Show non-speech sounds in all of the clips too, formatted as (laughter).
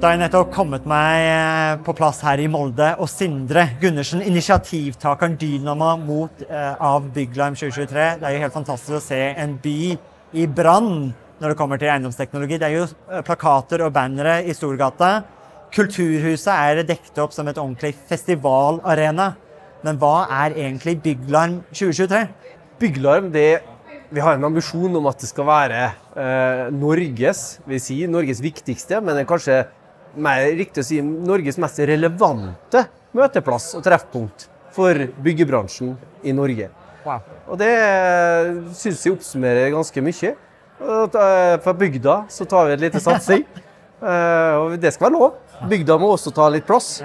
Da jeg nettopp kommet meg eh, på plass her i Molde, og Sindre Gundersen, initiativtakeren Dynamo mot, eh, av Bygglarm 2023. Det er jo helt fantastisk å se en by i brann når det kommer til eiendomsteknologi. Det er jo eh, plakater og bannere i Storgata. Kulturhuset er dekket opp som et ordentlig festivalarena. Men hva er egentlig Bygglarm 2023? Bygglarm, det, vi har en ambisjon om at det skal være eh, Norges vil si, Norges viktigste, men kanskje mer riktig å si Norges mest relevante møteplass og treffpunkt for byggebransjen i Norge. Wow. Og det syns jeg oppsummerer ganske mye. Fra For bygda så tar vi et lite satsing. (laughs) Eh, og det skal være lov. Bygda må også ta litt plass.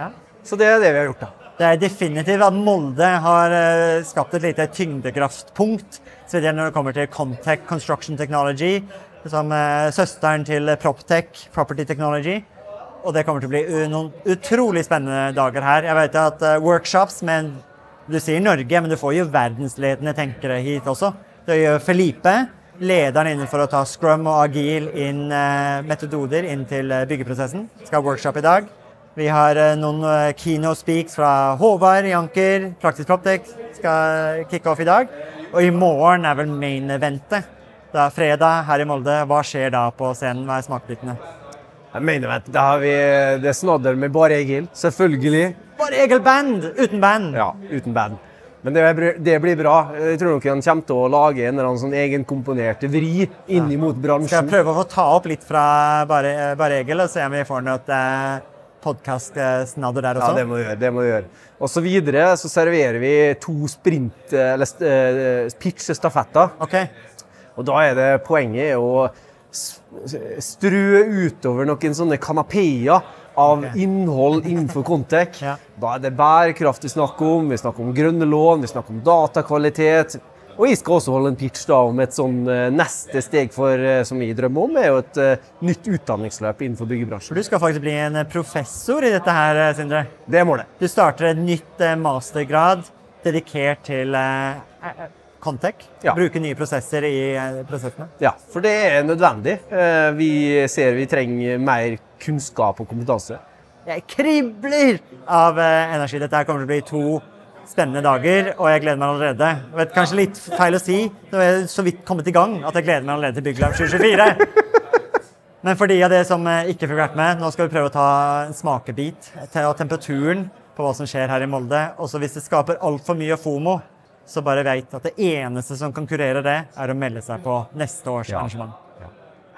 Så det er det vi har gjort, da. Det er definitivt at Molde har eh, skapt et lite tyngdekraftpunkt spesielt når det kommer til Contech Construction Technology, som eh, søsteren til Proptech Property Technology. Og det kommer til å bli noen utrolig spennende dager her. Jeg vet at eh, workshops, men du sier Norge, men du får jo verdensledende tenkere hit også. Det gjør Felipe, lederen innenfor å ta scrum og agil inn eh, metoder inn til eh, byggeprosessen. Skal ha workshop i dag. Vi har noen eh, keynote speaks fra Håvard Janker, Praktisk Proptech, skal kicke off i dag. Og i morgen er vel main eventet. Det er fredag her i Molde. Hva skjer da på scenen? Hva er smakebitene? Jeg mener, vet, da har vi det er snadder med bare Egil. Selvfølgelig. Bare Egil Band! Uten band! Ja, uten band. Men det, det blir bra. Jeg tror nok han kommer til å lage en eller annen sånn egenkomponert vri inn mot bransjen. Skal jeg prøve å få ta opp litt fra Bare, bare Egil, og se om vi får noe eh, podkast-snadder der Ja, også? det må vi gjøre. det må vi gjøre. Og så videre så serverer vi to sprint- eller eh, pitch-stafetter. OK. Og da er det poenget å strø utover noen sånne kanapeer av okay. innhold innenfor (laughs) Contec. Ja. Da er det bærekraft vi snakker om, vi snakker om grønne lån, vi snakker om datakvalitet. Og jeg skal også holde en pitch da om et sånn eh, neste steg for, eh, som vi drømmer om, er jo et uh, nytt utdanningsløp innenfor byggebransjen. du skal faktisk bli en professor i dette her, Sindre. Det er målet. Du starter et nytt mastergrad dedikert til eh, Contech. Ja. Bruke nye prosesser i eh, prosessene. Ja, for det er nødvendig. Eh, Vi ser vi trenger mer kunnskap og kompetanse. Jeg kribler av eh, energi. Dette her kommer til å bli to spennende dager, og jeg gleder meg allerede. Jeg vet, kanskje litt feil å si når jeg er så vidt kommet i gang, at jeg gleder meg allerede til Bygglarm 2024. Men for de av dere som ikke fikk vært med, nå skal vi prøve å ta en smakebit av temperaturen på hva som skjer her i Molde. Også hvis det skaper altfor mye FOMO, så bare veit at det eneste som kan kurere det, er å melde seg på neste års Ja. arrangement.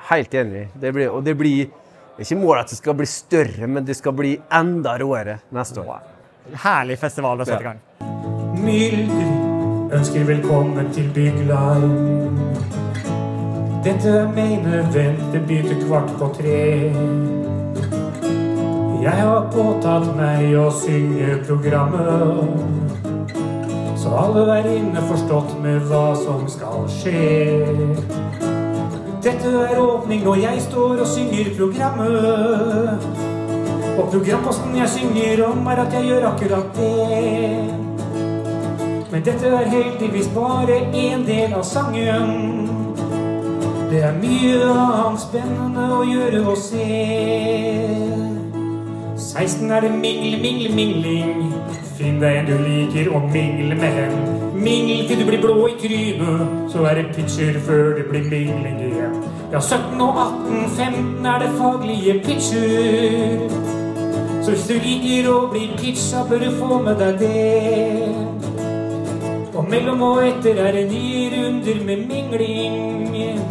Helt enig. Det blir, og det blir det er ikke målet at det skal bli større, men det skal bli enda råere neste år. Herlig festival å sette i gang. Mylder ønsker velkommen til Bygglarm. Dette er main event, det begynte kvart på tre. Jeg har påtatt meg å synge programmet. Så alle er innforstått med hva som skal skje. Dette er åpning når jeg står og synger programmet. Og programposten jeg synger om, er at jeg gjør akkurat det. Men dette er heldigvis bare en del av sangen. Det er mye annet spennende å gjøre og se. 16 er det mingle, mingle, mingling. Finn deg en du liker og mingle med hen. Mingle, til du blir blå i trynet, så er det pitcher før det blir mingling igjen. Ja, 17 og 18, 15 er det faglige pitcher. Så hvis du liker å bli pitcha, bør du få med deg det. Og mellom og etter er det nye runder med mingling.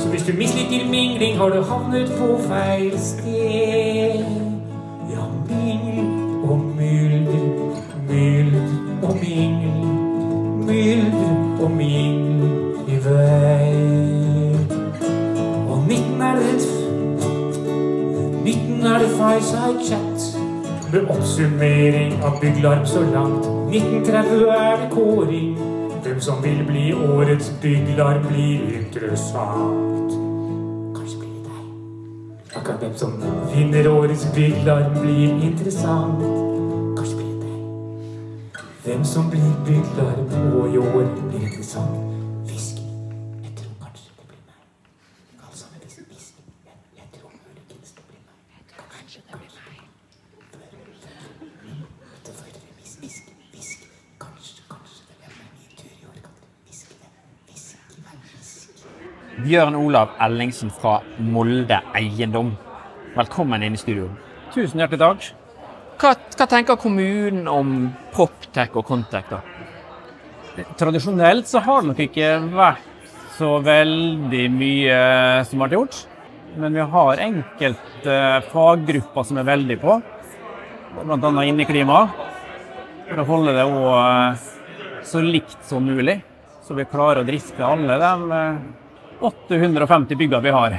Så hvis du misliker mingling, har du havnet på feil sted. Er det 19 det fireside chat. med oppsummering av bygglarm så langt. 1930 er det kåring. Hvem som vil bli årets bygglarm, blir interessant. Kanskje blir det deg. Akkurat hvem som vinner årets bygglarm, blir interessant. Kanskje blir det deg. Hvem som blir bygglarm på i år, blir interessant. Bjørn Olav Ellingsen fra Molde Eiendom. Velkommen inn i studio. Tusen hjertelig takk. Hva, hva tenker kommunen om Proptech og Contech, da? Tradisjonelt så har det nok ikke vært så veldig mye som har vært gjort. Men vi har enkelte faggrupper som er veldig på, bl.a. inneklima. For å holde det også så likt som mulig, så vi klarer å drifte alle de eh, 850 bygger vi har.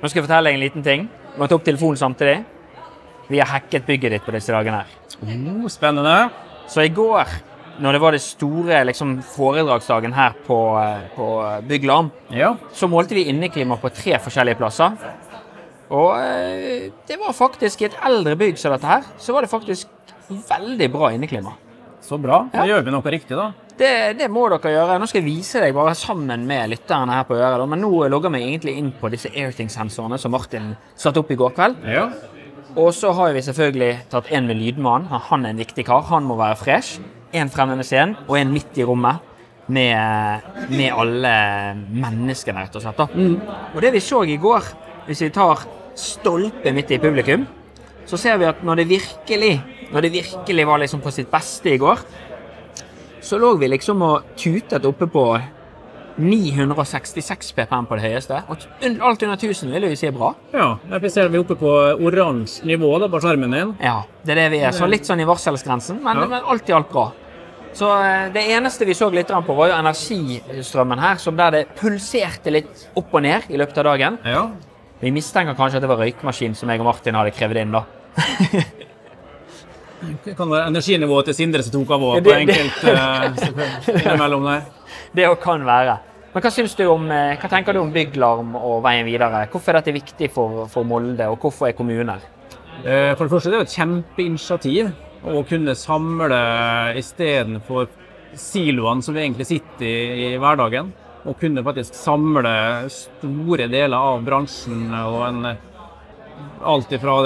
Nå skal jeg fortelle deg en liten ting. Du må ta opp telefonen samtidig. Vi har hacket bygget ditt på disse dagene. her. Oh, spennende. Så i går, når det var det store liksom, foredragsdagen her på, eh, på Bygglarm, Ja. så målte vi inneklima på tre forskjellige plasser. Og eh, det var faktisk i et eldre bygg som dette her, så var det faktisk veldig bra inneklima. Så bra. Da Ja. gjør vi noe riktig, da. Det, det må dere gjøre. Nå skal jeg vise deg bare sammen med lytterne her på øret. Men nå logger vi egentlig inn på disse Airthing-sensorene som Martin satte opp i går kveld. Ja. Og så har vi selvfølgelig tatt en med lydmann. Han er en viktig kar. Han må være fresh. En fremme ved scenen, og en midt i rommet. Med, med alle menneskene, rett og slett. da. Og det vi så i går, hvis vi tar stolpe midt i publikum, så ser vi at når det virkelig, når det virkelig var liksom på sitt beste i går, så lå vi liksom og tutet oppe på 966 ppm på det høyeste. Og alt under 1000 vil jeg jo si er bra. ja. Jeg ser vi er oppe på oransje nivå da, på skjermen din. Ja, det er det vi er. Så litt sånn i varselsgrensen, men, Ja. men alt i alt bra. Så eh, det eneste vi så litt på, var jo energistrømmen her, som der det pulserte litt opp og ned i løpet av dagen. Ja. Vi mistenker kanskje at det var røykmaskin som jeg og Martin hadde krevd inn, da. (laughs) Det kan være energinivået til Sindre som tok av òg, på enkelt (laughs) uh, innimellom der. Det òg kan være. Men hva du om, eh, hva tenker du om bygglarm og veien videre? Hvorfor er dette viktig for, for Molde, og hvorfor er kommuner? Eh, For det første det er det et kjempeinitiativ å kunne samle istedenfor siloene som vi egentlig sitter i i hverdagen. Å kunne faktisk samle store deler av bransjen og en alt ifra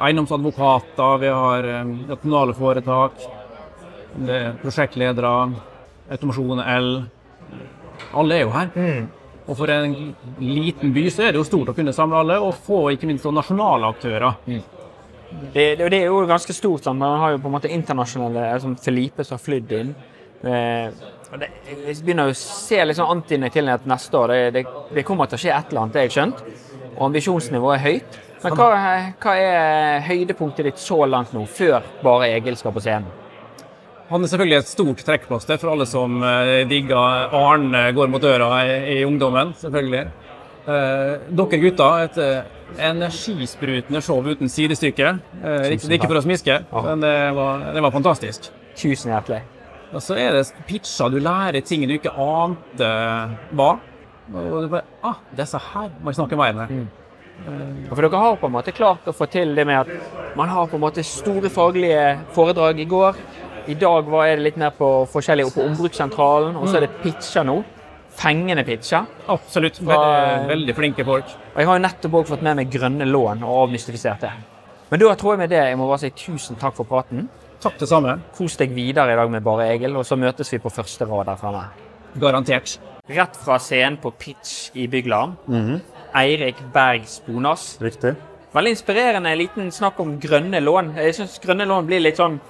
eiendomsadvokater, vi har eh, kommunale foretak, det er prosjektledere, automasjon L. Alle er jo her. Og for en liten by så er det jo stort å kunne samle alle, og få ikke minst nasjonale aktører. Det, det, det er jo ganske stort. Sant? Man har jo på en måte internasjonale som Felipe som har flydd inn. Eh, og det, jeg begynner å se liksom antydninger til at neste år det, det, det kommer til å skje et eller annet, det har jeg skjønt. Og ambisjonsnivået er høyt. Men hva, hva er høydepunktet ditt så langt nå, før bare Egil skal på scenen? Han er selvfølgelig et stort trekkplaster for alle som eh, digger Arne går mot døra i, i ungdommen, selvfølgelig. Eh, dere gutter, et eh, energisprutende show uten sidestykke. Eh, ikke, ikke for å smiske, men det var, det var fantastisk. Tusen hjertelig. Og så er det pitcher, du lærer ting du ikke ante var. Og du bare Ah, disse her må jeg snakke mer med. For dere har på en måte klart å få til det med at man har på en måte store faglige foredrag i går. I dag var det litt mer på forskjellige på ombrukssentralen, og så er det pitcher nå. Fengende pitcher. Absolutt. Veldig, veldig flinke folk. Og jeg har jo nettopp også fått med meg grønne lån og avmystifisert det. Men da tror jeg med det jeg må bare si tusen takk for praten. Takk det samme. Kos deg videre i dag med Bare Egil, og så møtes vi på første rad der framme. Garantert. Rett fra scenen på pitch i Bygglarm. Eirik Berg Sponas. Riktig. Veldig inspirerende liten snakk om grønne lån. Jeg syns grønne lån blir litt sånn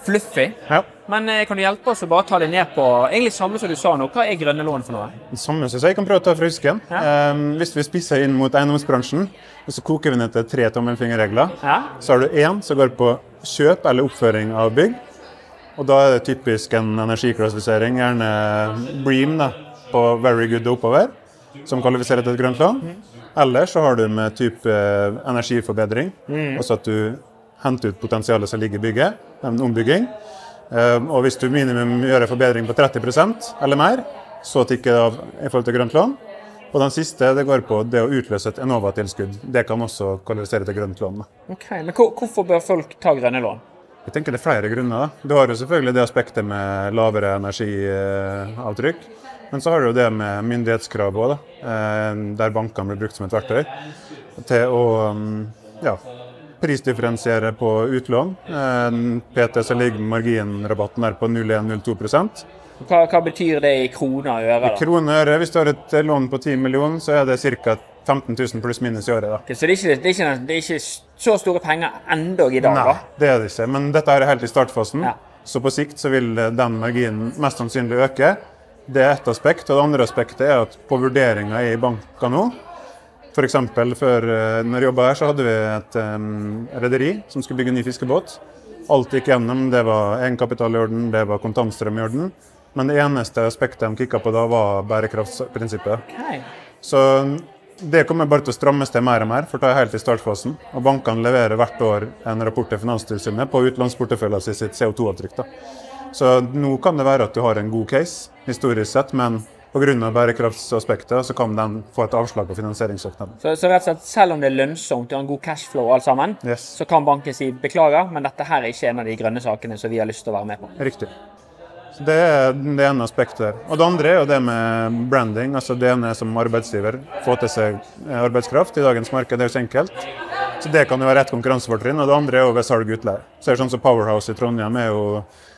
fluffy. Ja. Men eh, kan du hjelpe oss å bare ta det ned på egentlig samme som du sa nå? Hva er grønne lån for noe? Det samme synes jeg kan prøve å ta fra husken. Ehm, hvis vi spisser inn mot eiendomsbransjen, og så koker vi ned til tre tommelfingerregler, Ja? så har du én som går på kjøp eller oppføring av bygg. Og da er det typisk en energiklassifisering, gjerne Bream da, på very good oppover, som kvalifiserer til et grønt lån. Eller så har du med type energiforbedring, altså at du henter ut potensialet som ligger i bygget, en ombygging. Eh, og hvis du minimum gjør en forbedring på 30% eller mer, så tikker det av i forhold til grønt lån. Og den siste det går på det å utløse et Enova-tilskudd. Det kan også kvalifisere til grønt lån. Ok, Men hvorfor bør folk ta grønne lån? Jeg tenker det er flere grunner. Du har jo selvfølgelig det aspektet med lavere energiavtrykk. Men så har du det med myndighetskrav òg, der bankene blir brukt som et verktøy til å mm, ja, prisdifferensiere på utlån. Eh, PT så ligger marginrabatten der på 0,1-0,2 Hva, hva betyr det i kroner og øre? da? Kroner og øre, hvis du har et lån på 10 millioner, så er det ca. 15 000 pluss minus i året. da. Ok, Så det er, ikke, det, er ikke, det er ikke så store penger enda i dag, da? det er det ikke. Men dette er helt i startfasen. Ja. Så på sikt så vil den marginen mest sannsynlig øke. Det er ett aspekt. Og det andre aspektet er at på vurderinga i banka nå F.eks. før eh, når jeg jobba her, så hadde vi et um, rederi som skulle bygge ny fiskebåt. Alt gikk gjennom. Det var egenkapital i orden, det var kontantstrøm i orden. Men det eneste aspektet de kikka på da, var bærekraftsprinsippet. Okay. Så det kommer bare til å strammes til mer og mer, for det er helt i startfasen. Og bankene leverer hvert år en rapport til Finanstilsynet på utlånsporteføljen sitt CO2-avtrykk. Så nå kan det være at du har en god case, historisk sett, men pga. bærekraftsaspektet så kan den få et avslag på finansieringssøknaden. Så, så rett og slett, selv om det er lønnsomt og har en god cashflow, og alt sammen, Yes. så kan banken si beklager, men dette her er ikke en av de grønne sakene som vi har lyst til å være med på. Riktig. Så Det er det ene aspektet. der. Og det andre er jo det med branding. altså Det ene som arbeidsgiver få til seg arbeidskraft. I dagens marked det er jo så enkelt. Så Det kan jo være ett konkurransefortrinn. Og det andre er jo ved salg utleie. Så er det sånn som Powerhouse i Trondheim er jo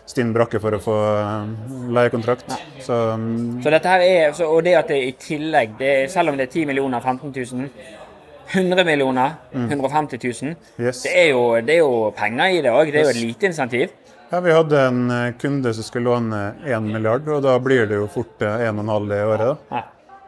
stinn brakke for å få eh, leiekontrakt. Så mm, Så dette her er, så, Og det at det i tillegg, det selv om det er 10 millioner, 15 000 100 millioner, 150 000. yes. Det er jo, det er jo penger i det òg. Det er jo et lite insentiv. Ja, Vi hadde en eh, kunde som skulle låne 1 milliard, og da blir det jo fort eh, 1,5 i året. da.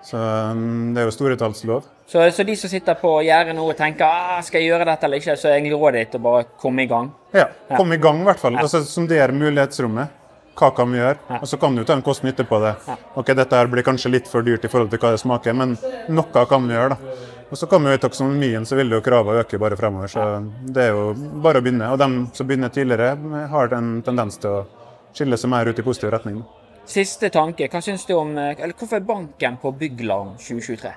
Så mm, det er jo storetallslov. Så, så de som sitter på gjerdet nå og tenker ah, skal jeg gjøre dette eller ikke, så er egentlig rådet ditt å bare komme i gang. Ja, komme i gang i hvert fall. Altså, sondere mulighetsrommet. Hva kan vi gjøre? Og så kan du ta en kost-nytte på det. Ok, dette her blir kanskje litt for dyrt i forhold til hva det smaker, men noe kan vi gjøre, da. Og så kommer jo i taksonomien, så vil jo kravene øke bare fremover. Så det er jo bare å begynne. Og de som begynner tidligere, har en tendens til å skille seg mer ut i positiv retning. Siste tanke. Hva syns du om eh, Eller hvorfor er banken på Bygglarm 2023?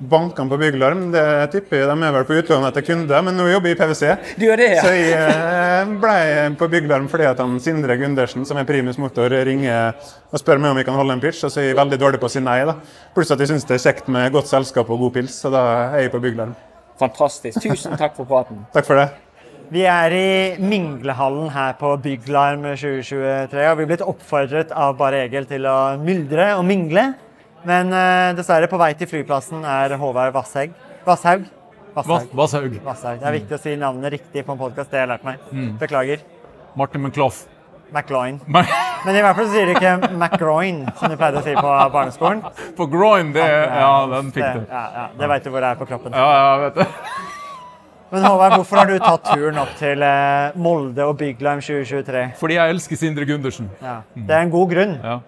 Bankene på Bygglarm, det tipper de er vel på utlån etter kunder, men nå jobber jeg i PwC. Du gjør det, ja? Så jeg eh, ble på Bygglarm fordi at han Sindre Gundersen, som er primus motor, ringer og spør meg om vi kan holde en pitch, og så er jeg veldig dårlig på å si nei. da. Pluss at jeg syns det er kjekt med godt selskap og god pils, så da er jeg på Bygglarm. Fantastisk. Tusen takk for praten. (laughs) Takk for det. Vi er i Minglehallen her på Bygglarm 2023, og vi er blitt oppfordret av Bare Egil til å myldre og mingle. Men uh, dessverre, på vei til flyplassen er Håvard Vasshaug. Vasshaug? Vasshaug. Det er viktig å si navnet riktig på en podkast, det har jeg lært meg. Mm. Beklager. Martin McClough. McLoin. (laughs) Men i hvert fall så sier du ikke McGroin, som du pleide å si på barneskolen. På groin, det Ja, den fikk Det, du. ja, ja, det vet du hvor det er på kroppen. Ja, ja, vet du. Men Håvard, hvorfor har du tatt turen opp til eh, Molde og Bygglarm 2023? Fordi jeg elsker Sindre Gundersen. Ja. Det er en god grunn. Ja.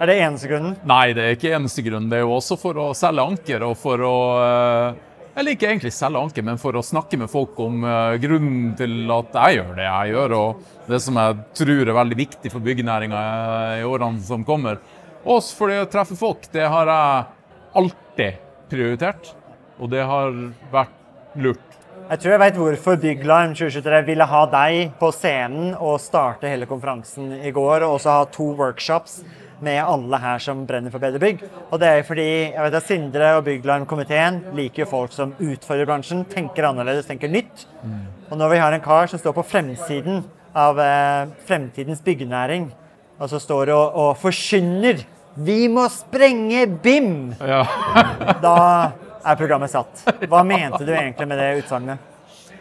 Er det eneste grunnen? Nei, det er ikke eneste grunn. Det er jo også for å selge anker og for å eh, Eller ikke egentlig selge anker, men for å snakke med folk om eh, grunnen til at jeg gjør det jeg gjør, og det som jeg tror er veldig viktig for byggenæringa i årene som kommer. Også fordi å treffe folk, det har jeg alltid prioritert. Og det har vært lurt. Jeg tror jeg vet hvorfor Bygglarm 2023 ville ha deg på scenen og starte hele konferansen i går, og også ha to workshops med alle her som brenner for bedre bygg. Og det er fordi jeg vet at Sindre og Bygglarm-komiteen liker jo folk som utfordrer bransjen, tenker annerledes, tenker nytt. Og når vi har en kar som står på fremsiden av eh, fremtidens byggenæring, og så står og, og forkynner vi må sprenge BIM! Ja. Da er programmet satt. Hva mente du egentlig med det utsagnet?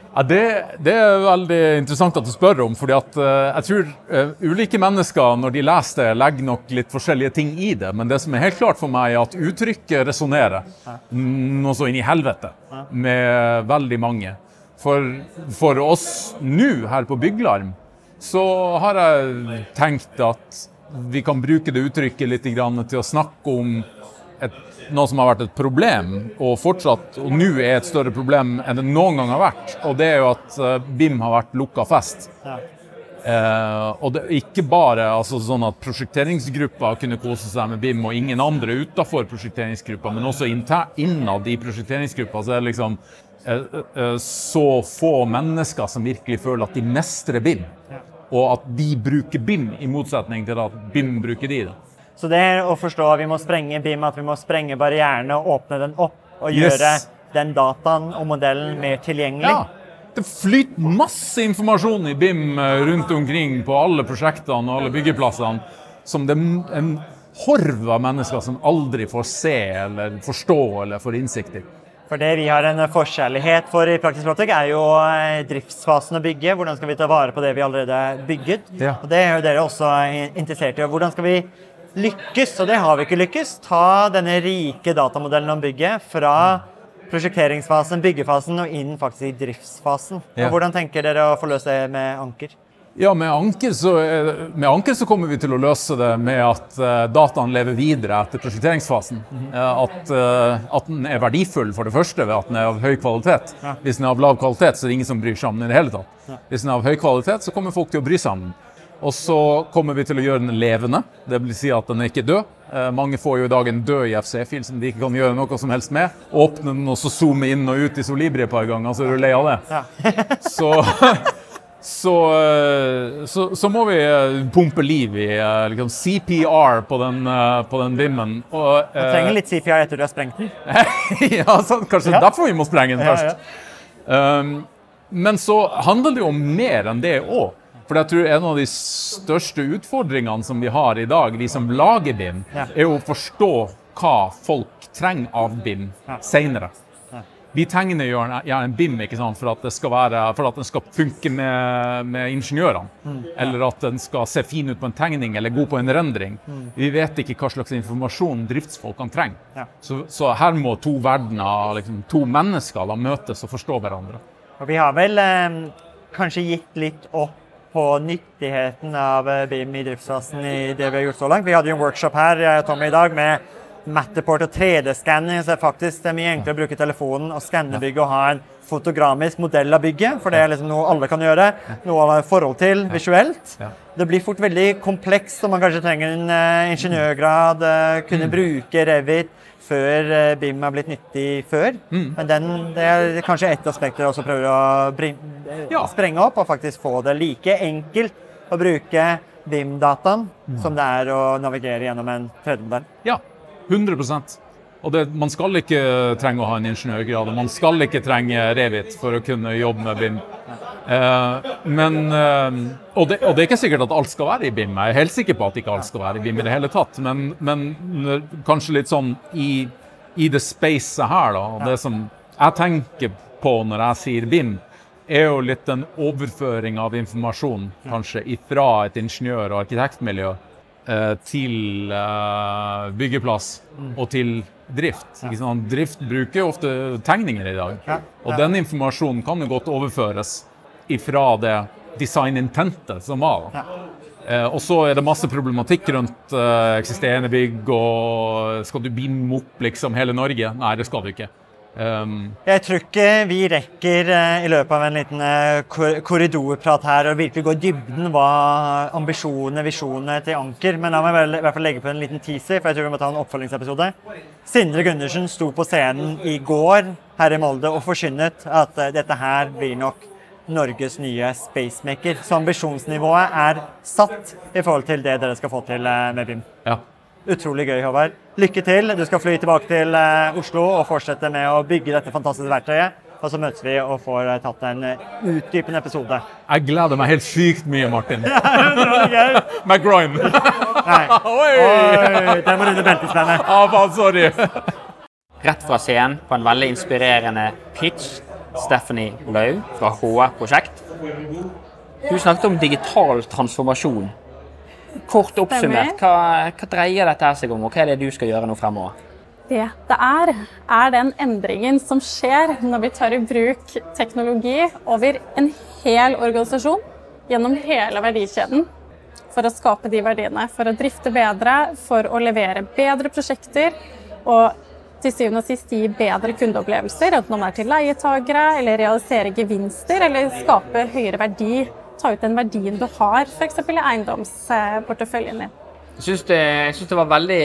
Ja, det, det er veldig interessant at du spør om, fordi at uh, jeg tror uh, ulike mennesker når de leser det, legger nok litt forskjellige ting i det. Men det som er helt klart for meg, er at uttrykket resonnerer noe så inn i helvete med veldig mange. For, for oss nå her på Bygglarm, så har jeg tenkt at vi kan bruke det uttrykket litt grann til å snakke om et, noe som har vært et problem, og fortsatt, og nå er et større problem enn det noen gang har vært. Og det er jo at eh, BIM har vært lukka fest. Eh, og det er ikke bare altså, sånn at prosjekteringsgruppa kunne kose seg med BIM, og ingen andre utafor prosjekteringsgruppa, men også innad i prosjekteringsgruppa så er det liksom eh, eh, så få mennesker som virkelig føler at de mestrer BIM. Og at de bruker BIM, i motsetning til at BIM bruker de. Da. Så det å forstå at vi må sprenge BIM, at vi må sprenge barrierene og åpne den opp. Og Yes. gjøre den dataen og modellen mer tilgjengelig. Ja. Det flyter masse informasjon i BIM eh, rundt omkring på alle prosjektene og alle byggeplassene som det er en horv av mennesker som aldri får se eller forstå eller får innsikt i. For det vi har en forkjærlighet for i Praktisk Proptech, er jo eh, driftsfasen å bygge. Hvordan skal vi ta vare på det vi allerede har bygget? Ja. Og det er jo dere også interessert i. Hvordan skal vi lykkes? Og det har vi ikke lykkes. Ta denne rike datamodellen om bygget fra prosjekteringsfasen, byggefasen og inn faktisk i driftsfasen. Ja. Og Hvordan tenker dere å få løst det med Anker? Ja, med Anker, så, er- med Anker så kommer vi til å løse det med at uh, dataen lever videre etter prosjekteringsfasen. Uh, at, uh, at den er verdifull, for det første, ved at den er av høy kvalitet. Hvis den er av lav kvalitet, så er det ingen som bryr seg om den i det hele tatt. Hvis den er av høy kvalitet, så kommer folk til å bry seg om den. Og så kommer vi til å gjøre den levende, det vil si at den er ikke død. Eh, mange får jo i dag en død IFC-fil som de ikke kan gjøre noe som helst med. Åpne den og så zoome inn og ut i Solibri et par ganger, så er du lei av det. (laughs) Så, så, eh, så, så må vi eh, pumpe liv i liksom CPR på den, på den Vimmen. Og, Du trenger litt CPR etter du har sprengt den. (laughs) ja, så kanskje Ja. derfor vi må sprenge den Ja, først. Um, men så handler det jo om mer enn det òg. For jeg tror en av de største utfordringene som vi har i dag, vi som lager BIM, Ja. er å forstå hva folk trenger av BIM senere. Vi tegner gjerne en BIM ikke sant, for at det skal, være, for at den skal funke med, med ingeniørene. Mm. Eller at den skal se fin ut på en tegning eller god på en rendring. Vi vet ikke hva slags informasjon driftsfolkene trenger. Ja. Så, så her må to verdener, liksom, to mennesker, da, møtes og forstå hverandre. Og vi har vel eh, kanskje gitt litt opp på nyttigheten av eh, BIM i driftsfasen i det vi har gjort så langt. Vi hadde jo en workshop her jeg og Tommy i dag med Matterport og 3D-skanning. Så det er faktisk det er mye enklere å bruke telefonen og skanne bygget og ha en fotogramisk modell av bygget. For det er liksom noe alle kan gjøre. Noe alle har forhold til visuelt. Det blir fort veldig komplekst, og man kanskje trenger en eh, ingeniørgrad. eh, kunne Mm. bruke Revit før eh, BIM har blitt nyttig før. Mm. Men den, det er kanskje ett aspekt dere også prøver å bring, eh, Ja. sprenge opp, og faktisk få det like enkelt å bruke BIM-dataen Mm. som det er å navigere gjennom en 3D-modell. Ja, 100 Og det, man skal ikke trenge å ha en ingeniørgrad, og man skal ikke trenge Revit for å kunne jobbe med BIM. Eh, men, eh, og, det, og det er ikke sikkert at alt skal være i BIM. Jeg er helt sikker på at ikke alt skal være i BIM i det hele tatt. Men, men kanskje litt sånn i, i det spacet her, da. Det som jeg tenker på når jeg sier BIM, er jo litt en overføring av informasjon, kanskje, fra et ingeniør- og arkitektmiljø eh, til eh, byggeplass og til drift. Ikke sant? Drift bruker ofte tegninger i dag. Og den informasjonen kan jo godt overføres ifra det design-intentet som var. Eh, og så er det masse problematikk rundt eh, eksisterende bygg, og skal du binde opp liksom hele Norge? Nei, det skal du ikke. Um, Jeg tror ikke vi rekker eh, i løpet av en liten eh, korridorprat her å virkelig gå i dybden hva ambisjonene, visjonene til Anker. Men la meg vel, i hvert fall legge på en liten teaser, for jeg tror vi må ta en oppfølgingsepisode. Sindre Gundersen sto på scenen i går her i Molde og forkynnet at eh, dette her blir nok Norges nye spacemaker. Så ambisjonsnivået er satt i forhold til det dere skal få til med BIM. ja. Utrolig gøy, Håvard. Lykke til. Du skal fly tilbake til eh, Oslo og fortsette med å bygge dette fantastiske verktøyet. Og så møtes vi og får eh, tatt en eh, utdypende episode. Jeg gleder meg helt sykt mye, Martin. (laughs) (laughs) McGroin. (laughs) Nei. Oi! Oi, den var under beltespennet. Ah, faen, sorry. Rett fra scenen på en veldig inspirerende pitch. Stephanie Lau fra HR Prosjekt. Du snakket om digital transformasjon. Kort oppsummert, hva, hva dreier dette seg om, og hva er det du skal gjøre nå fremover? Det det er, er den endringen som skjer når vi tar i bruk teknologi over en hel organisasjon, gjennom hele verdikjeden, for å skape de verdiene. For å drifte bedre, for å levere bedre prosjekter Og til syvende og sist gi bedre kundeopplevelser, enten om det er til leietagere, eller realisere gevinster, eller skape høyere verdi. Ta ut den verdien du har, f.eks. i eiendomsporteføljen din. Jeg syns det, det var veldig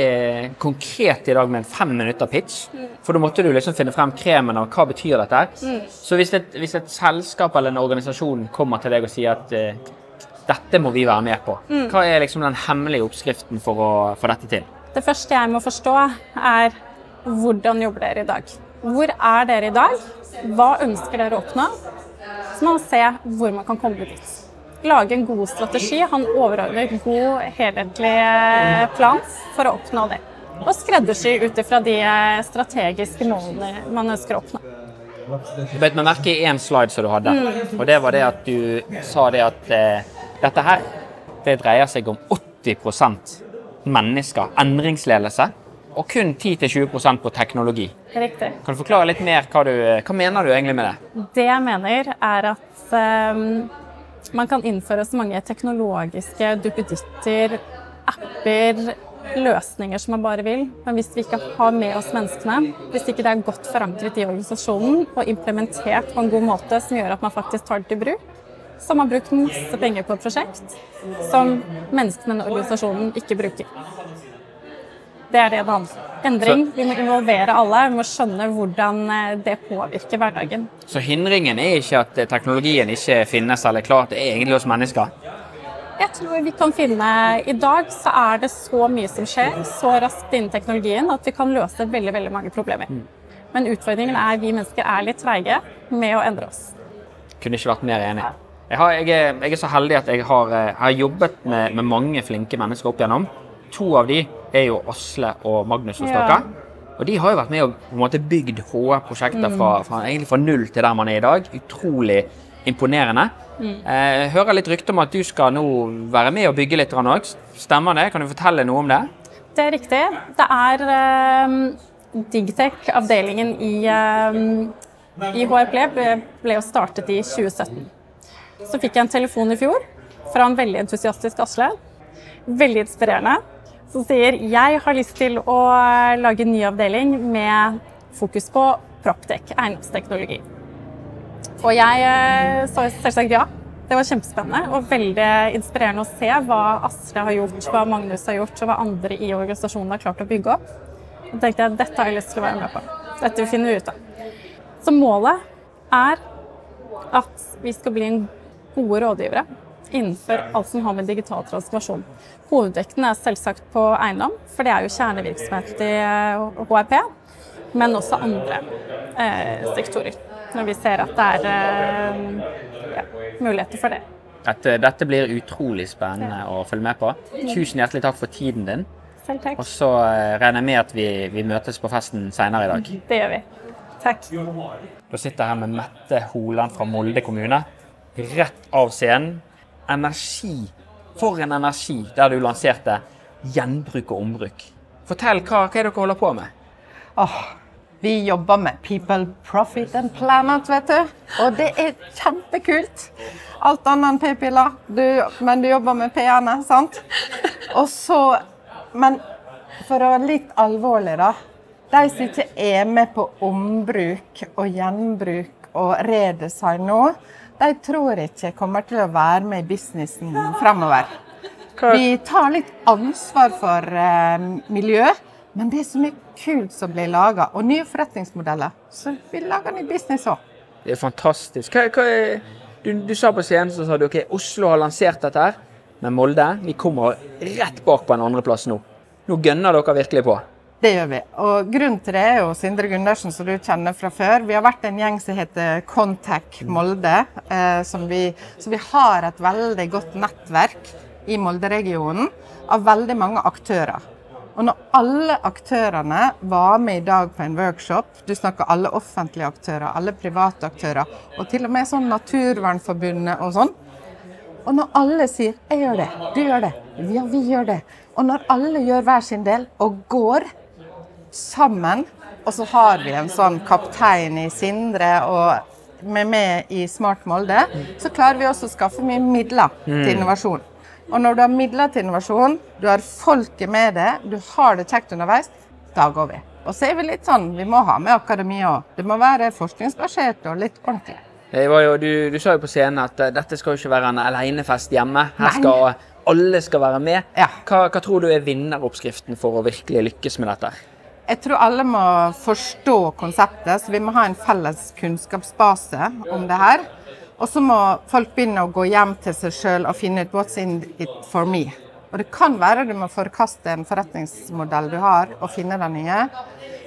konkret i dag med en fem minutter pitch. For da måtte du liksom finne frem kremen av hva betyr dette Mm. Så hvis et, hvis et selskap eller en organisasjon kommer til deg og sier at uh, dette må vi være med på, hva er liksom den hemmelige oppskriften for å få dette til? Det første jeg må forstå, er hvordan jobber dere i dag? Hvor er dere i dag? Hva ønsker dere å oppnå? Så må man se hvor man kan komme dit. Lage en god strategi, ha en overordnet, god, helhetlig eh, plan for å oppnå det. Og skreddersy ut ifra de eh, strategiske målene man ønsker å oppnå. Du bet meg merke i én slide som du hadde, og det var det at du sa det at eh, dette her, det dreier seg om 80% mennesker, endringsledelse, og kun 10-20% på teknologi. Riktig. Kan du forklare litt mer hva du Hva mener du egentlig med det? Det jeg mener, er at ehm, man kan innføre så mange teknologiske duppeditter, apper, løsninger som man bare vil. Men hvis vi ikke har med oss menneskene, hvis ikke det er godt forankret i organisasjonen og implementert på en god måte som gjør at man faktisk tar det til bruk, så har man brukt masse penger på et prosjekt som menneskene i organisasjonen ikke bruker. Det er det det handler om. Endring. Vi må involvere alle. Vi må skjønne hvordan eh, det påvirker hverdagen. Så hindringen er ikke at eh, teknologien ikke finnes eller er klar, det er egentlig oss mennesker. Jeg tror vi kan finne I dag så er det så mye som skjer så raskt innen teknologien at vi kan løse veldig veldig mange problemer. Men utfordringen er vi mennesker er litt treige med å endre oss. Kunne ikke vært mer enig. Jeg, har, jeg, er, jeg er så heldig at jeg har, eh, har jobbet med, med mange flinke mennesker opp igjennom. To av de er jo Asle og Magnus Ostaka. Og de har jo vært med og på en måte bygd HR-prosjekter fra, fra, egentlig fra null til der man er i dag. Utrolig imponerende. Eh, Jeg hører litt rykte om at du skal nå være med og bygge litt òg. Stemmer det? Kan du fortelle noe om det? Det er riktig. Det er um, Digtech-avdelingen i, um, i HRP ble, ble jo startet i 2017. Så fikk jeg en telefon i fjor fra en veldig entusiastisk Asle. Veldig inspirerende. Som sier jeg har lyst til å lage en ny avdeling med fokus på proptech, eiendomsteknologi. Og jeg eh, sa selvsagt ja. Det var kjempespennende og veldig inspirerende å se hva Asle har gjort, hva Magnus har gjort, og hva andre i organisasjonen har klart å bygge opp. Da tenkte jeg dette har jeg lyst til å være med på. Dette finner vi ut av. Så målet er at vi skal bli gode rådgivere innenfor alt som har med digital transformasjon. Hovedvekten er selvsagt på eiendom, for det er jo kjernevirksomhet i HRP. Men også andre eh, sektorer, når vi ser at det er eh, ja, muligheter for det. Dette, dette blir utrolig spennende å følge med på. Tusen hjertelig takk for tiden din. Selv takk. Og så eh, regner jeg med at vi, vi møtes på festen senere i dag. Det gjør vi. Takk. Da sitter jeg her med Mette Holand fra Molde kommune. Rett av scenen. Energi. For en energi der du lanserte gjenbruk og ombruk. Fortell, hva, hva er det dere holder på med? Åh, vi jobber med People, Profit and Planet, vet du. Og det er kjempekult. Alt annet enn p-piller, men du jobber med p-ene, sant? Og så Men for å være litt alvorlig, da. De som ikke er med på ombruk og gjenbruk og redesign nå, de tror ikke kommer til å være med i businessen fremover. Vi tar litt ansvar for eh, miljøet, men det er så mye kult som blir laga. Og nye forretningsmodeller. Så vi lager ny business òg. Det er fantastisk. Hva, hva er, du, du sa på scenen så sa du ok, Oslo har lansert dette her, men Molde vi kommer rett bak på en andreplass nå. Nå gønner dere virkelig på. Det gjør vi. Og grunnen til det er jo Sindre Gundersen, som du kjenner fra før. Vi har vært en gjeng som heter Contact Molde. Eh, som vi, så vi har et veldig godt nettverk i Molde-regionen av veldig mange aktører. Og når alle aktørene var med i dag på en workshop, du snakker alle offentlige aktører, alle private aktører, og til og med sånn Naturvernforbundet og sånn. Og når alle sier 'jeg gjør det', 'du gjør det', 'ja, vi gjør det', og når alle gjør hver sin del og går sammen, og så har vi en sånn kaptein i Sindre og med meg i Smart Molde, så klarer vi også å skaffe mye midler til innovasjon. Og når du har midler til innovasjon, du har folket med det, du har det kjekt underveis, da går vi. Og så er vi litt sånn, vi må ha med akademia òg. Det må være forskningsbasert og litt ordentlig. Jo, du, du sa jo på scenen at eh, dette skal jo ikke være en alenefest hjemme. Her Nei. skal alle skal være med. Ja. Hva, hva tror du er vinneroppskriften for å virkelig lykkes med dette? Jeg tror alle må forstå konseptet, så vi må ha en felles kunnskapsbase om det her. Og så må folk begynne å gå hjem til seg sjøl og finne ut 'what's in it for me'. Og det kan være du må forkaste en forretningsmodell du har, og finne den nye.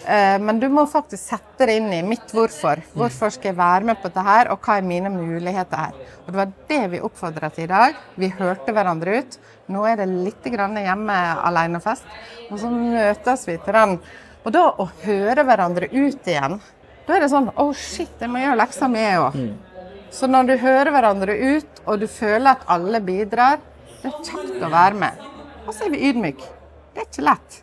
Eh, Men du må faktisk sette det inn i mitt hvorfor. Hvorfor skal jeg være med på dette her, og hva er mine muligheter her? Og Det var det vi oppfordret til i dag. Vi hørte hverandre ut. Nå er det litt hjemme alenefest, og så møtes vi til den. Og da å høre hverandre ut igjen, da er det sånn Å, oh shit, jeg må gjøre leksa mi, òg. Så når du hører hverandre ut, og du føler at alle bidrar, det er kjekt å være med. Og så er vi ydmyke. Det er ikke lett.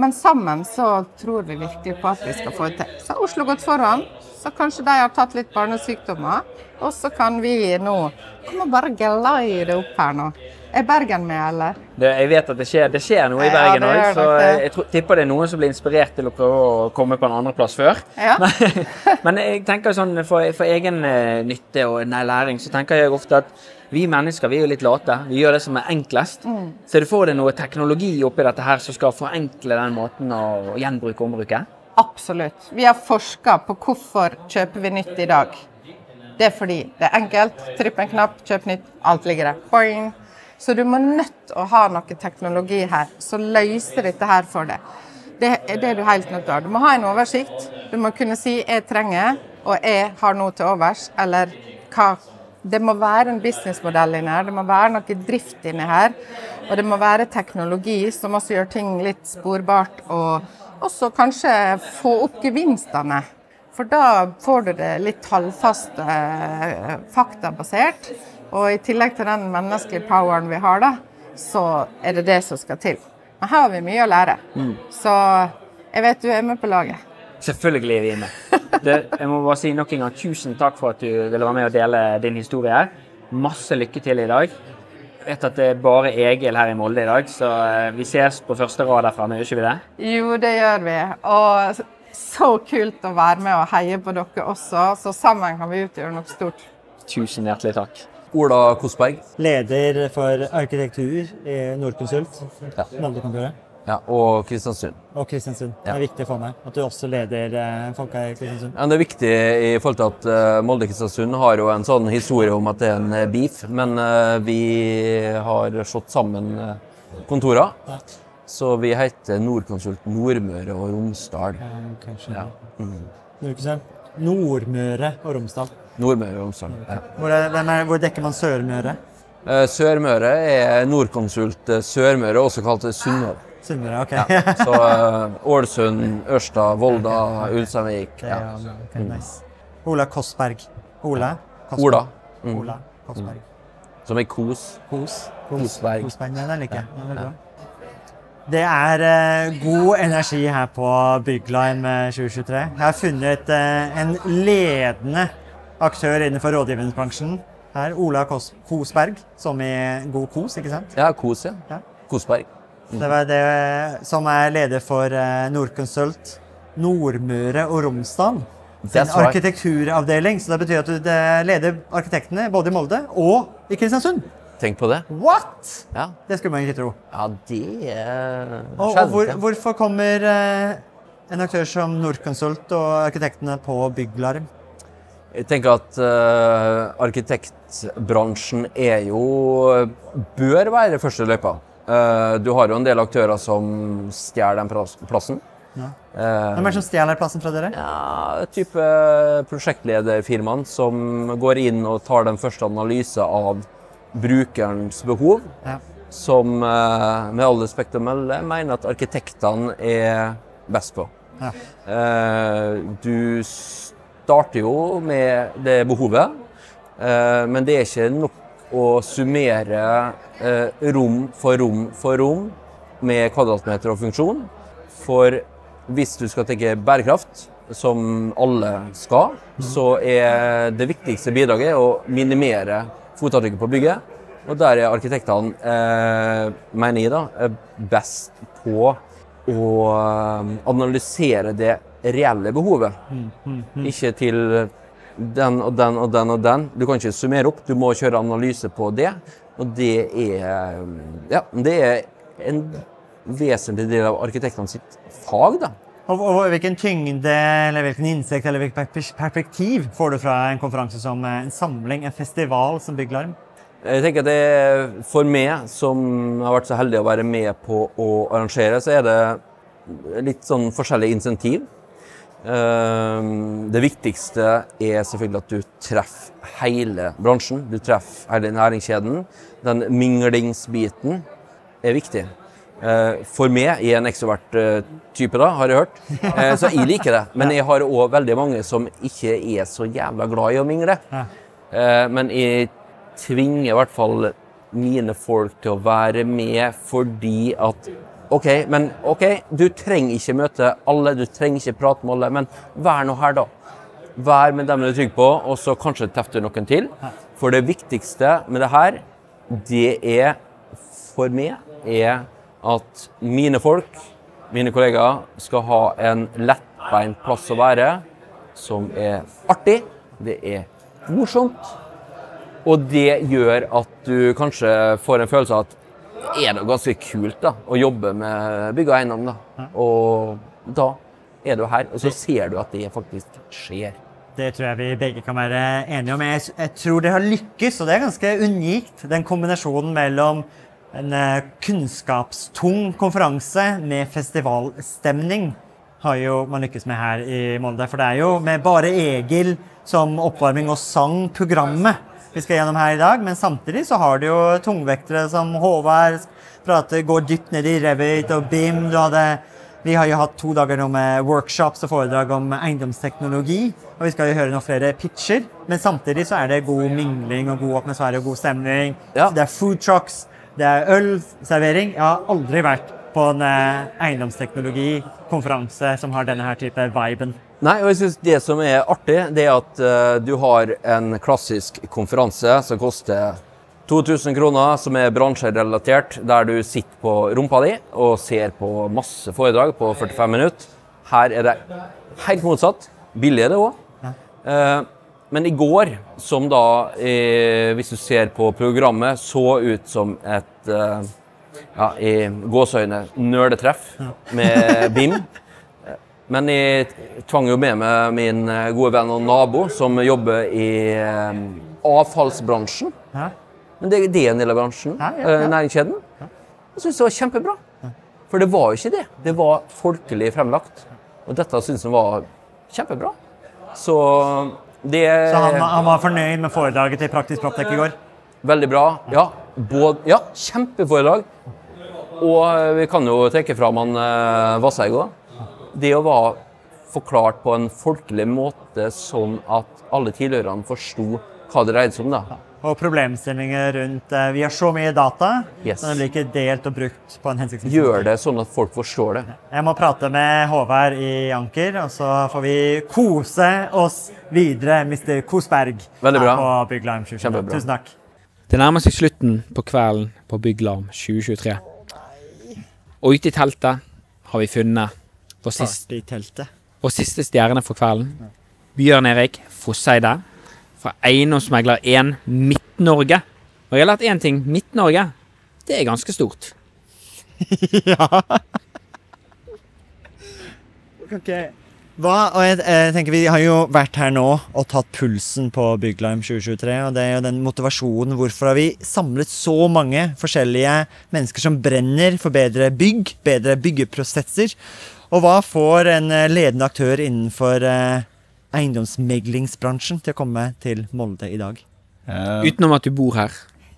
Men sammen så tror vi virkelig på at vi skal få det til. Så har Oslo gått foran, så kanskje de har tatt litt barnesykdommer. Og så kan vi nå Kom og bare glide opp her nå. Er Bergen med, eller? Det, jeg vet at det skjer, det skjer noe i Bergen det òg, ja, så jeg tror, tipper det er noen som blir inspirert til å prøve å komme på en andreplass før. Ja. (laughs) Men jeg tenker sånn for, for egen eh, nytte og nei, læring, så tenker jeg ofte at vi mennesker vi er jo litt late. Vi gjør det som er enklest. Mm. Så du får deg noe teknologi oppi dette her som skal forenkle den måten å gjenbruke og ombruke? Absolutt. Vi har forska på hvorfor kjøper vi nytt i dag. Det er fordi det er enkelt. Trypp en knapp, kjøp nytt. Alt ligger der. Boing. Så du må nødt å ha noe teknologi her som løser dette her for deg. Det er det du helt nødt til å ha. Du må ha en oversikt. Du må kunne si 'jeg trenger', og 'jeg har noe til overs', eller hva Det må være en businessmodell inni her, det må være noe drift inni her. Og det må være teknologi som også gjør ting litt sporbart, og også kanskje få opp gevinstene. For da får du det litt halvfast eh, faktabasert. Og i tillegg til den menneskelige poweren vi har, da, så er det det som skal til. Men her har vi mye å lære. Så jeg vet du er med på laget. Selvfølgelig er vi inne. Det, jeg må bare si nok en gang tusen takk for at du ville være med og dele din historie her. Masse lykke til i dag. Jeg vet at det er bare Egil her i Molde i dag, så eh, vi ses på første rad der framme, gjør ikke vi det? Jo, det gjør vi. Og så kult å være med og heie på dere også. Så sammen kan vi utgjøre noe stort. Tusen hjertelig takk. Ola Kosberg. Leder for arkitektur i Nordkonsult. Ja. Ja, og Kristiansund. Og Kristiansund. Ja. Det er viktig for meg at du også leder eh, folka i Kristiansund. Ja, det er viktig i forhold til at eh, Molde Kristiansund har jo en sånn historie om at det er en eh, beef, men vi har slått sammen uh, kontorer. Så vi heter Nordkonsult Nordmøre og Romsdal. Ja, okay. Ja. Mm. Nordmøre og Romsdal. Nordmøre og Romsdal. Ja. Hvor, er, hvor dekker man Sørmøre? Eh, Sørmøre er Nordkonsult eh, Sørmøre, også kalt Sunnmøre. Sunnmøre, ok. Ja. Så eh, Ålesund, Ørsta, Volda, Ulsteinvik. Ja. er- ok, nice. Ola Kossberg. Ola? Kostberg. Ola. Mm. Ola Kossberg. Som er Kos. Kos. Kosberg. Kosberg, Nei, den liker jeg. Ja. Det er eh, god energi her på Bygglime eh, 2023. Jeg har funnet eh, en ledende aktør innenfor rådgivningsbransjen. Her, Ola Kos Kosberg, som i God kos, ikke sant? Ja, Kos, ja. Ja. Kosberg. Det var det som er leder for Norconsult Nordkonsult Nordmøre og Romsdal. Sin right. arkitekturavdeling. Så det betyr at du eh, leder arkitektene både i Molde og i Kristiansund. Tenk på det. What?! Ja, Det skulle man ikke tro. ja det er Og, og hvor, hvorfor kommer eh, en aktør som Nordkonsult og arkitektene på Bygglarm? Jeg tenker at uh, arkitektbransjen er jo Bør være første løypa. Uh, du har jo en del aktører som stjeler den plass- plassen. Ja. Eh, Hvem er det som stjeler plassen fra dere? ja, type Prosjektlederfirmaen som går inn og tar den første analyse av brukerens behov. Ja. Som med all respekt å melde mener at arkitektene er best på. Ja. Du starter jo med det behovet, eh, men det er ikke nok å summere eh, rom for rom for rom med kvadratmeter og funksjon. For hvis du skal tenke bærekraft, som alle skal, så er det viktigste bidraget å minimere fotavtrykket på bygget. Og der er arkitektene, eh, mener jeg, da, best på å analysere det reelle behovet. Ikke til den og den og den og den. Du kan ikke summere opp, du må kjøre analyse på det. Og det er, ja, det er en vesentlig del av arkitektene sitt fag. da. Og, og hvilken tyngde, eller hvilken innsikt eller hvilket perspektiv får du fra en konferanse som eh, en samling, en festival som Bygglarm? Jeg tenker at det For meg, som har vært så heldig å være med på å arrangere, så er det litt sånn forskjellig insentiv. Ehm, Det viktigste er selvfølgelig at du treffer hele bransjen. Du treffer hele næringskjeden. Den minglingsbiten er viktig. Eh, For meg, jeg er en ekstrovert eh, type, da, har jeg hørt, Eh, så jeg liker det. Men jeg har òg veldig mange som ikke er så jævla glad i å mingle. Men jeg tvinger i hvert fall mine folk til å være med fordi at OK, men ok, du trenger ikke møte alle, du trenger ikke prate med alle, men vær nå her, da. Vær med dem du er trygg på, og så kanskje treffer du noen til. For det viktigste med det her, det er for meg, er at mine folk, mine kollegaer, skal ha en lettbeint plass å være som er artig, det er morsomt, og det gjør at du kanskje får en følelse av at er det ganske kult da, å jobbe med bygg og eiendom. Da. Og da er du her, og så ser du at det faktisk skjer. Det tror jeg vi begge kan være enige om. Jeg, jeg tror det har lykkes, og det er ganske unikt. Den kombinasjonen mellom en eh, kunnskapstung konferanse med festivalstemning har jo man lykkes med her i Molde. For det er jo med bare Egil som oppvarming og sang programmet vi skal gjennom her i dag. Men samtidig så har du jo tungvektere som Håvard, prater, går dypt ned i Revit og BIM. Hadde vi har jo hatt to dager nå med workshops og foredrag om eiendomsteknologi. Og vi skal jo høre noen flere pitcher. Men samtidig så er det god mingling og god atmosfære og god stemning. Det er food trucks, det er ølservering. Jeg har aldri vært på en eh, eiendomsteknologikonferanse som har denne her type viben. Nei, og jeg synes Det som er artig, det er at uh, du har en klassisk konferanse som koster 2000 kroner, som er bransjerelatert, der du sitter på rumpa di og ser på masse foredrag på 45 minutter. Her er det helt motsatt. Billig er det òg. men i går, som da, eh, hvis du ser på programmet, så ut som et eh, ja, i gåseøyne nerdetreff med BIM. (laughs) Men jeg tvang jo med meg min eh, gode venn og nabo som jobber i avfallsbransjen. avfallsbransjen. Men det, det er en del av bransjen, eh, næringskjeden. Jeg syntes det var kjempebra. For det var jo ikke det. Det var folkelig fremlagt. Og dette syntes han var kjempebra. Så det Så han, han var fornøyd med foredraget til Praktisk Proptek i går? Veldig bra. Ja, både, ja kjempeforedrag. Og eh, vi kan jo trekke fram han eh, Vasseig òg. Det å være forklart på en folkelig måte, sånn at alle tilhørerne forsto hva det dreide seg om. da. Og problemstillinger rundt eh, Vi har så mye data, Yes. men det blir ikke delt og brukt på en hensiktsmessig Gjør det sånn at folk forstår det. Jeg må prate med Håvard i Anker, og så får vi kose oss videre, Mr. Kosberg. Veldig bra. På Bygglarm 2023. Tusen takk. Det nærmer seg slutten på kvelden på Bygglarm 2023. Og ute i teltet har vi funnet vår siste, vår siste stjerne for kvelden. Bjørn Erik Fosseide fra Eiendomsmegler 1 Midt-Norge. Og jeg har lært én ting. Midt-Norge, det er ganske stort. (laughs) ja. Hva, og jeg, jeg tenker Vi har jo vært her nå og tatt pulsen på Bygglarm 2023. og Det er jo den motivasjonen. Hvorfor har vi samlet så mange forskjellige mennesker som brenner for bedre bygg, bedre byggeprosesser? Og hva får en eh, ledende aktør innenfor eh, eiendomsmeglingsbransjen til å komme til Molde i dag? Utenom at du bor her.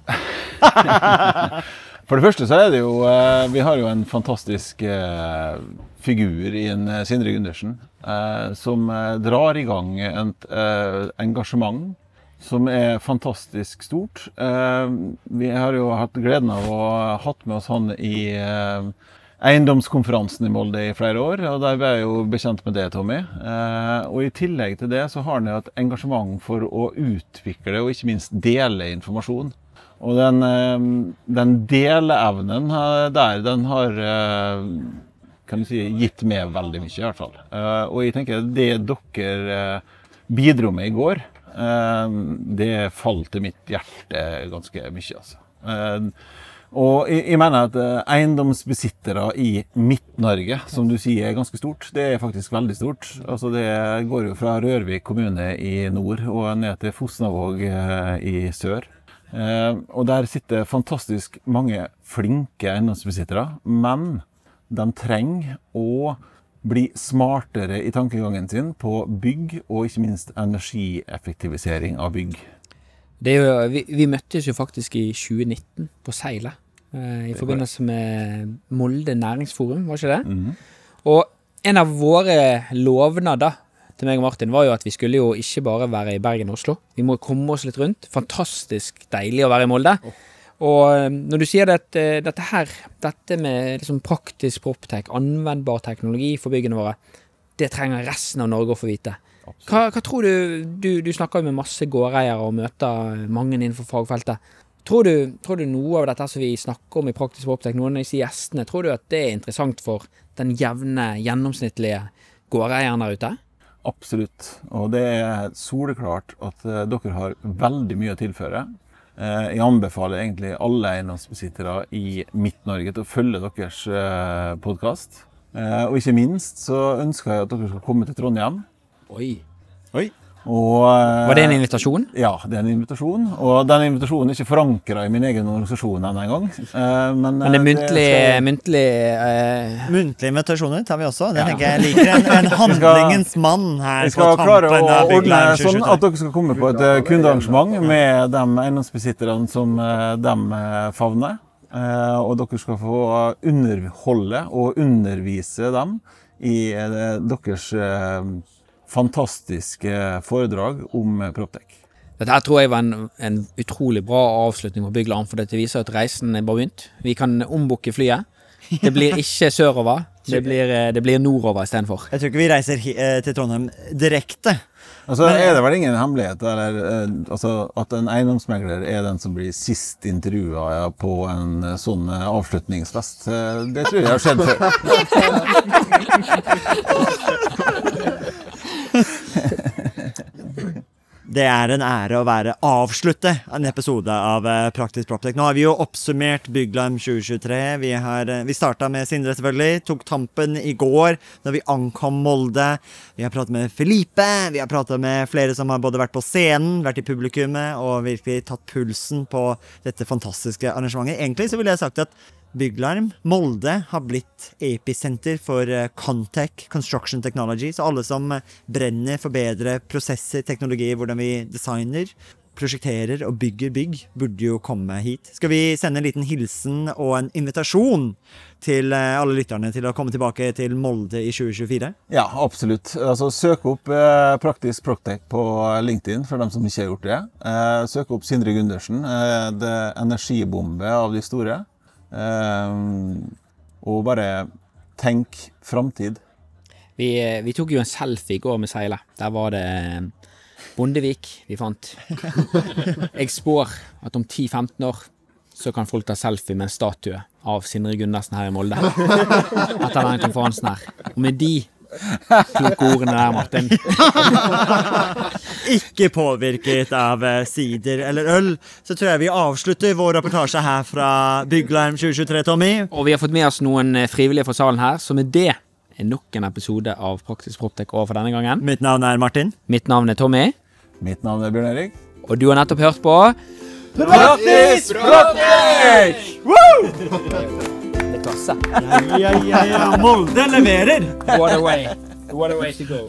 (laughs) For det første så er det jo eh, Vi har jo en fantastisk eh, figur i en Sindre Gundersen eh, som eh, drar i gang et eh, engasjement som er fantastisk stort. Eh, vi har jo hatt gleden av å ha hatt med oss han i eh, eiendomskonferansen i Molde i flere år, og der ble jeg jo bekjent med det, Tommy. Eh, og i tillegg til det så har han jo et engasjement for å utvikle og ikke minst dele informasjon. Og den, eh, den deleevnen eh, der, den har eh, kan du si, gitt meg veldig mye, i hvert fall. Eh, og jeg tenker det dere eh, bidro med i går, det falt til mitt hjerte ganske mye, altså. Og jeg, mener at eh, eiendomsbesittere i Midt-Norge, som du sier er ganske stort, det er faktisk veldig stort. Altså Det går jo fra Rørvik kommune i nord og ned til Fosnavåg eh, i sør. Eh, og der sitter fantastisk mange flinke eiendomsbesittere, men de trenger å bli smartere i tankegangen sin på bygg, og ikke minst energieffektivisering av bygg. Jo, vi, vi møttes jo faktisk i 2019 på Seilet. Eh, I forbindelse med Molde næringsforum, var ikke det? Mhm. Og en av våre lovnader til meg og Martin var jo at vi skulle jo ikke bare være i Bergen og Oslo. Vi må komme oss litt rundt. Fantastisk deilig å være i Molde. Og eh, når du sier det, eh, dette her, dette med liksom praktisk proptech, anvendbar teknologi for byggene våre, det trenger resten av Norge å få vite. Hva, hva tror du, du Du snakker jo med masse gårdeiere og møter mange innenfor fagfeltet. Tror du, tror du noe av dette som vi snakker om i Praktisk Proptech, noen av disse gjestene, tror du at det er interessant for den jevne, gjennomsnittlige gårdeieren der ute? Absolutt. Og det er soleklart at eh, dere har veldig mye å tilføre. Eh, jeg anbefaler egentlig alle eiendomsbesittere i Midt-Norge til å følge deres eh, podkast. Eh, og ikke minst så ønsker jeg at dere skal komme til Trondheim. Oi. Oi. Og, eh, Var det en invitasjon? Ja, det er en invitasjon. Og den invitasjonen er ikke forankra i min egen organisasjon ennå engang. Eh, men, Men det er muntlig muntlig, skal- muntlig eh, Muntlige invitasjoner tar vi også. Det Ja. tenker jeg liker. En, en (laughs) handlingens mann her Jeg skal på klare å ordne sånn at dere skal komme på et eh, kundearrangement med de eiendomsbesitterne som eh, de eh, favner. Eh, Og dere skal få underholde og undervise dem i eh, deres eh, fantastiske foredrag om eh, Proptech. Dette tror jeg var en, en utrolig bra avslutning på Bygglarm, for dette viser at reisen er bare begynt. Vi kan ombooke flyet. Det blir ikke sørover, det (laughs) blir, eh, det blir nordover istedenfor. Jeg tror ikke vi reiser eh, til Trondheim direkte. Altså Men- er det vel ingen hemmelighet eller, altså, at en eiendomsmegler er den som blir sist intervjua ja, på en sånn avslutningsfest. Det tror jeg har skjedd før. (laughs) (laughs) (laughs) Det er en ære å være avslutte en episode av eh, Praktisk Proptech. Nå har vi jo oppsummert Bygglarm 2023. Vi, har, eh, vi starta med Sindre, selvfølgelig. Tok tampen i går da vi ankom Molde. Vi har pratet med Felipe. Vi har pratet med flere som har både vært på scenen, vært i publikummet og virkelig tatt pulsen på dette fantastiske arrangementet. Egentlig så ville jeg sagt at Bygglarm Molde har blitt episenter for eh, Contech Construction Technology. Så alle som eh, brenner for bedre prosesser, teknologi, hvordan vi designer, prosjekterer og bygger bygg, burde jo komme hit. Skal vi sende en liten hilsen og en invitasjon til eh, alle lytterne til å komme tilbake til Molde i 2024? Ja, absolutt. Altså, søk opp Praktisk Proctec på LinkedIn for dem som ikke har gjort det. Søk opp Sindre Gundersen. Eh, det er energibombe av de store. Eh, og bare tenk framtid. Vi, eh, vi tok jo en selfie i går med seilet. Der var det eh, Bondevik vi fant. (laughs) Jeg spår at om 10-15 år så kan folk ta selfie med en statue av Sindre Gundersen her i Molde. (laughs) Etter den konferansen her. Og med de kloke ordene der, Martin, (laughs) Ikke påvirket av eh, sider eller øl, så tror jeg vi avslutter vår reportasje her fra Bygglarm 2023, Tommy. Og vi har fått med oss noen eh, frivillige fra salen her, så med det er nok en episode av Praktisk Proptek over for denne gangen. Mitt navn er Martin. Mitt navn er Tommy. Mitt navn er Bjørn Erik. Og du har nettopp hørt på Praktisk Proptek! Woo! (laughs) klasse. Ja, ja, ja. Molde leverer! What a way. What a way to go.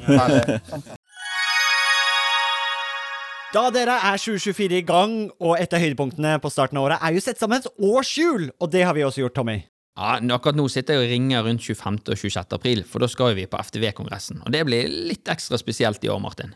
Da dere er 2024 i gang, og et av høydepunktene på starten av året er jo sett sammen et årshjul, og det har vi også gjort, Tommy. Ja, Akkurat nå sitter jeg og ringer rundt 25. og 26. april, for da skal vi på FTV-kongressen. Og det blir litt ekstra spesielt i år, Martin.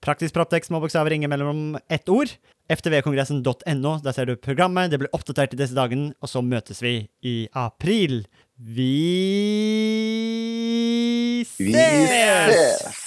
Praktisk Proptex små bokstaver, ingen mellom ett ord. ftvkongressen.no, der ser du programmet. Det blir oppdatert i disse dagene, og så møtes vi i april. Vi ses!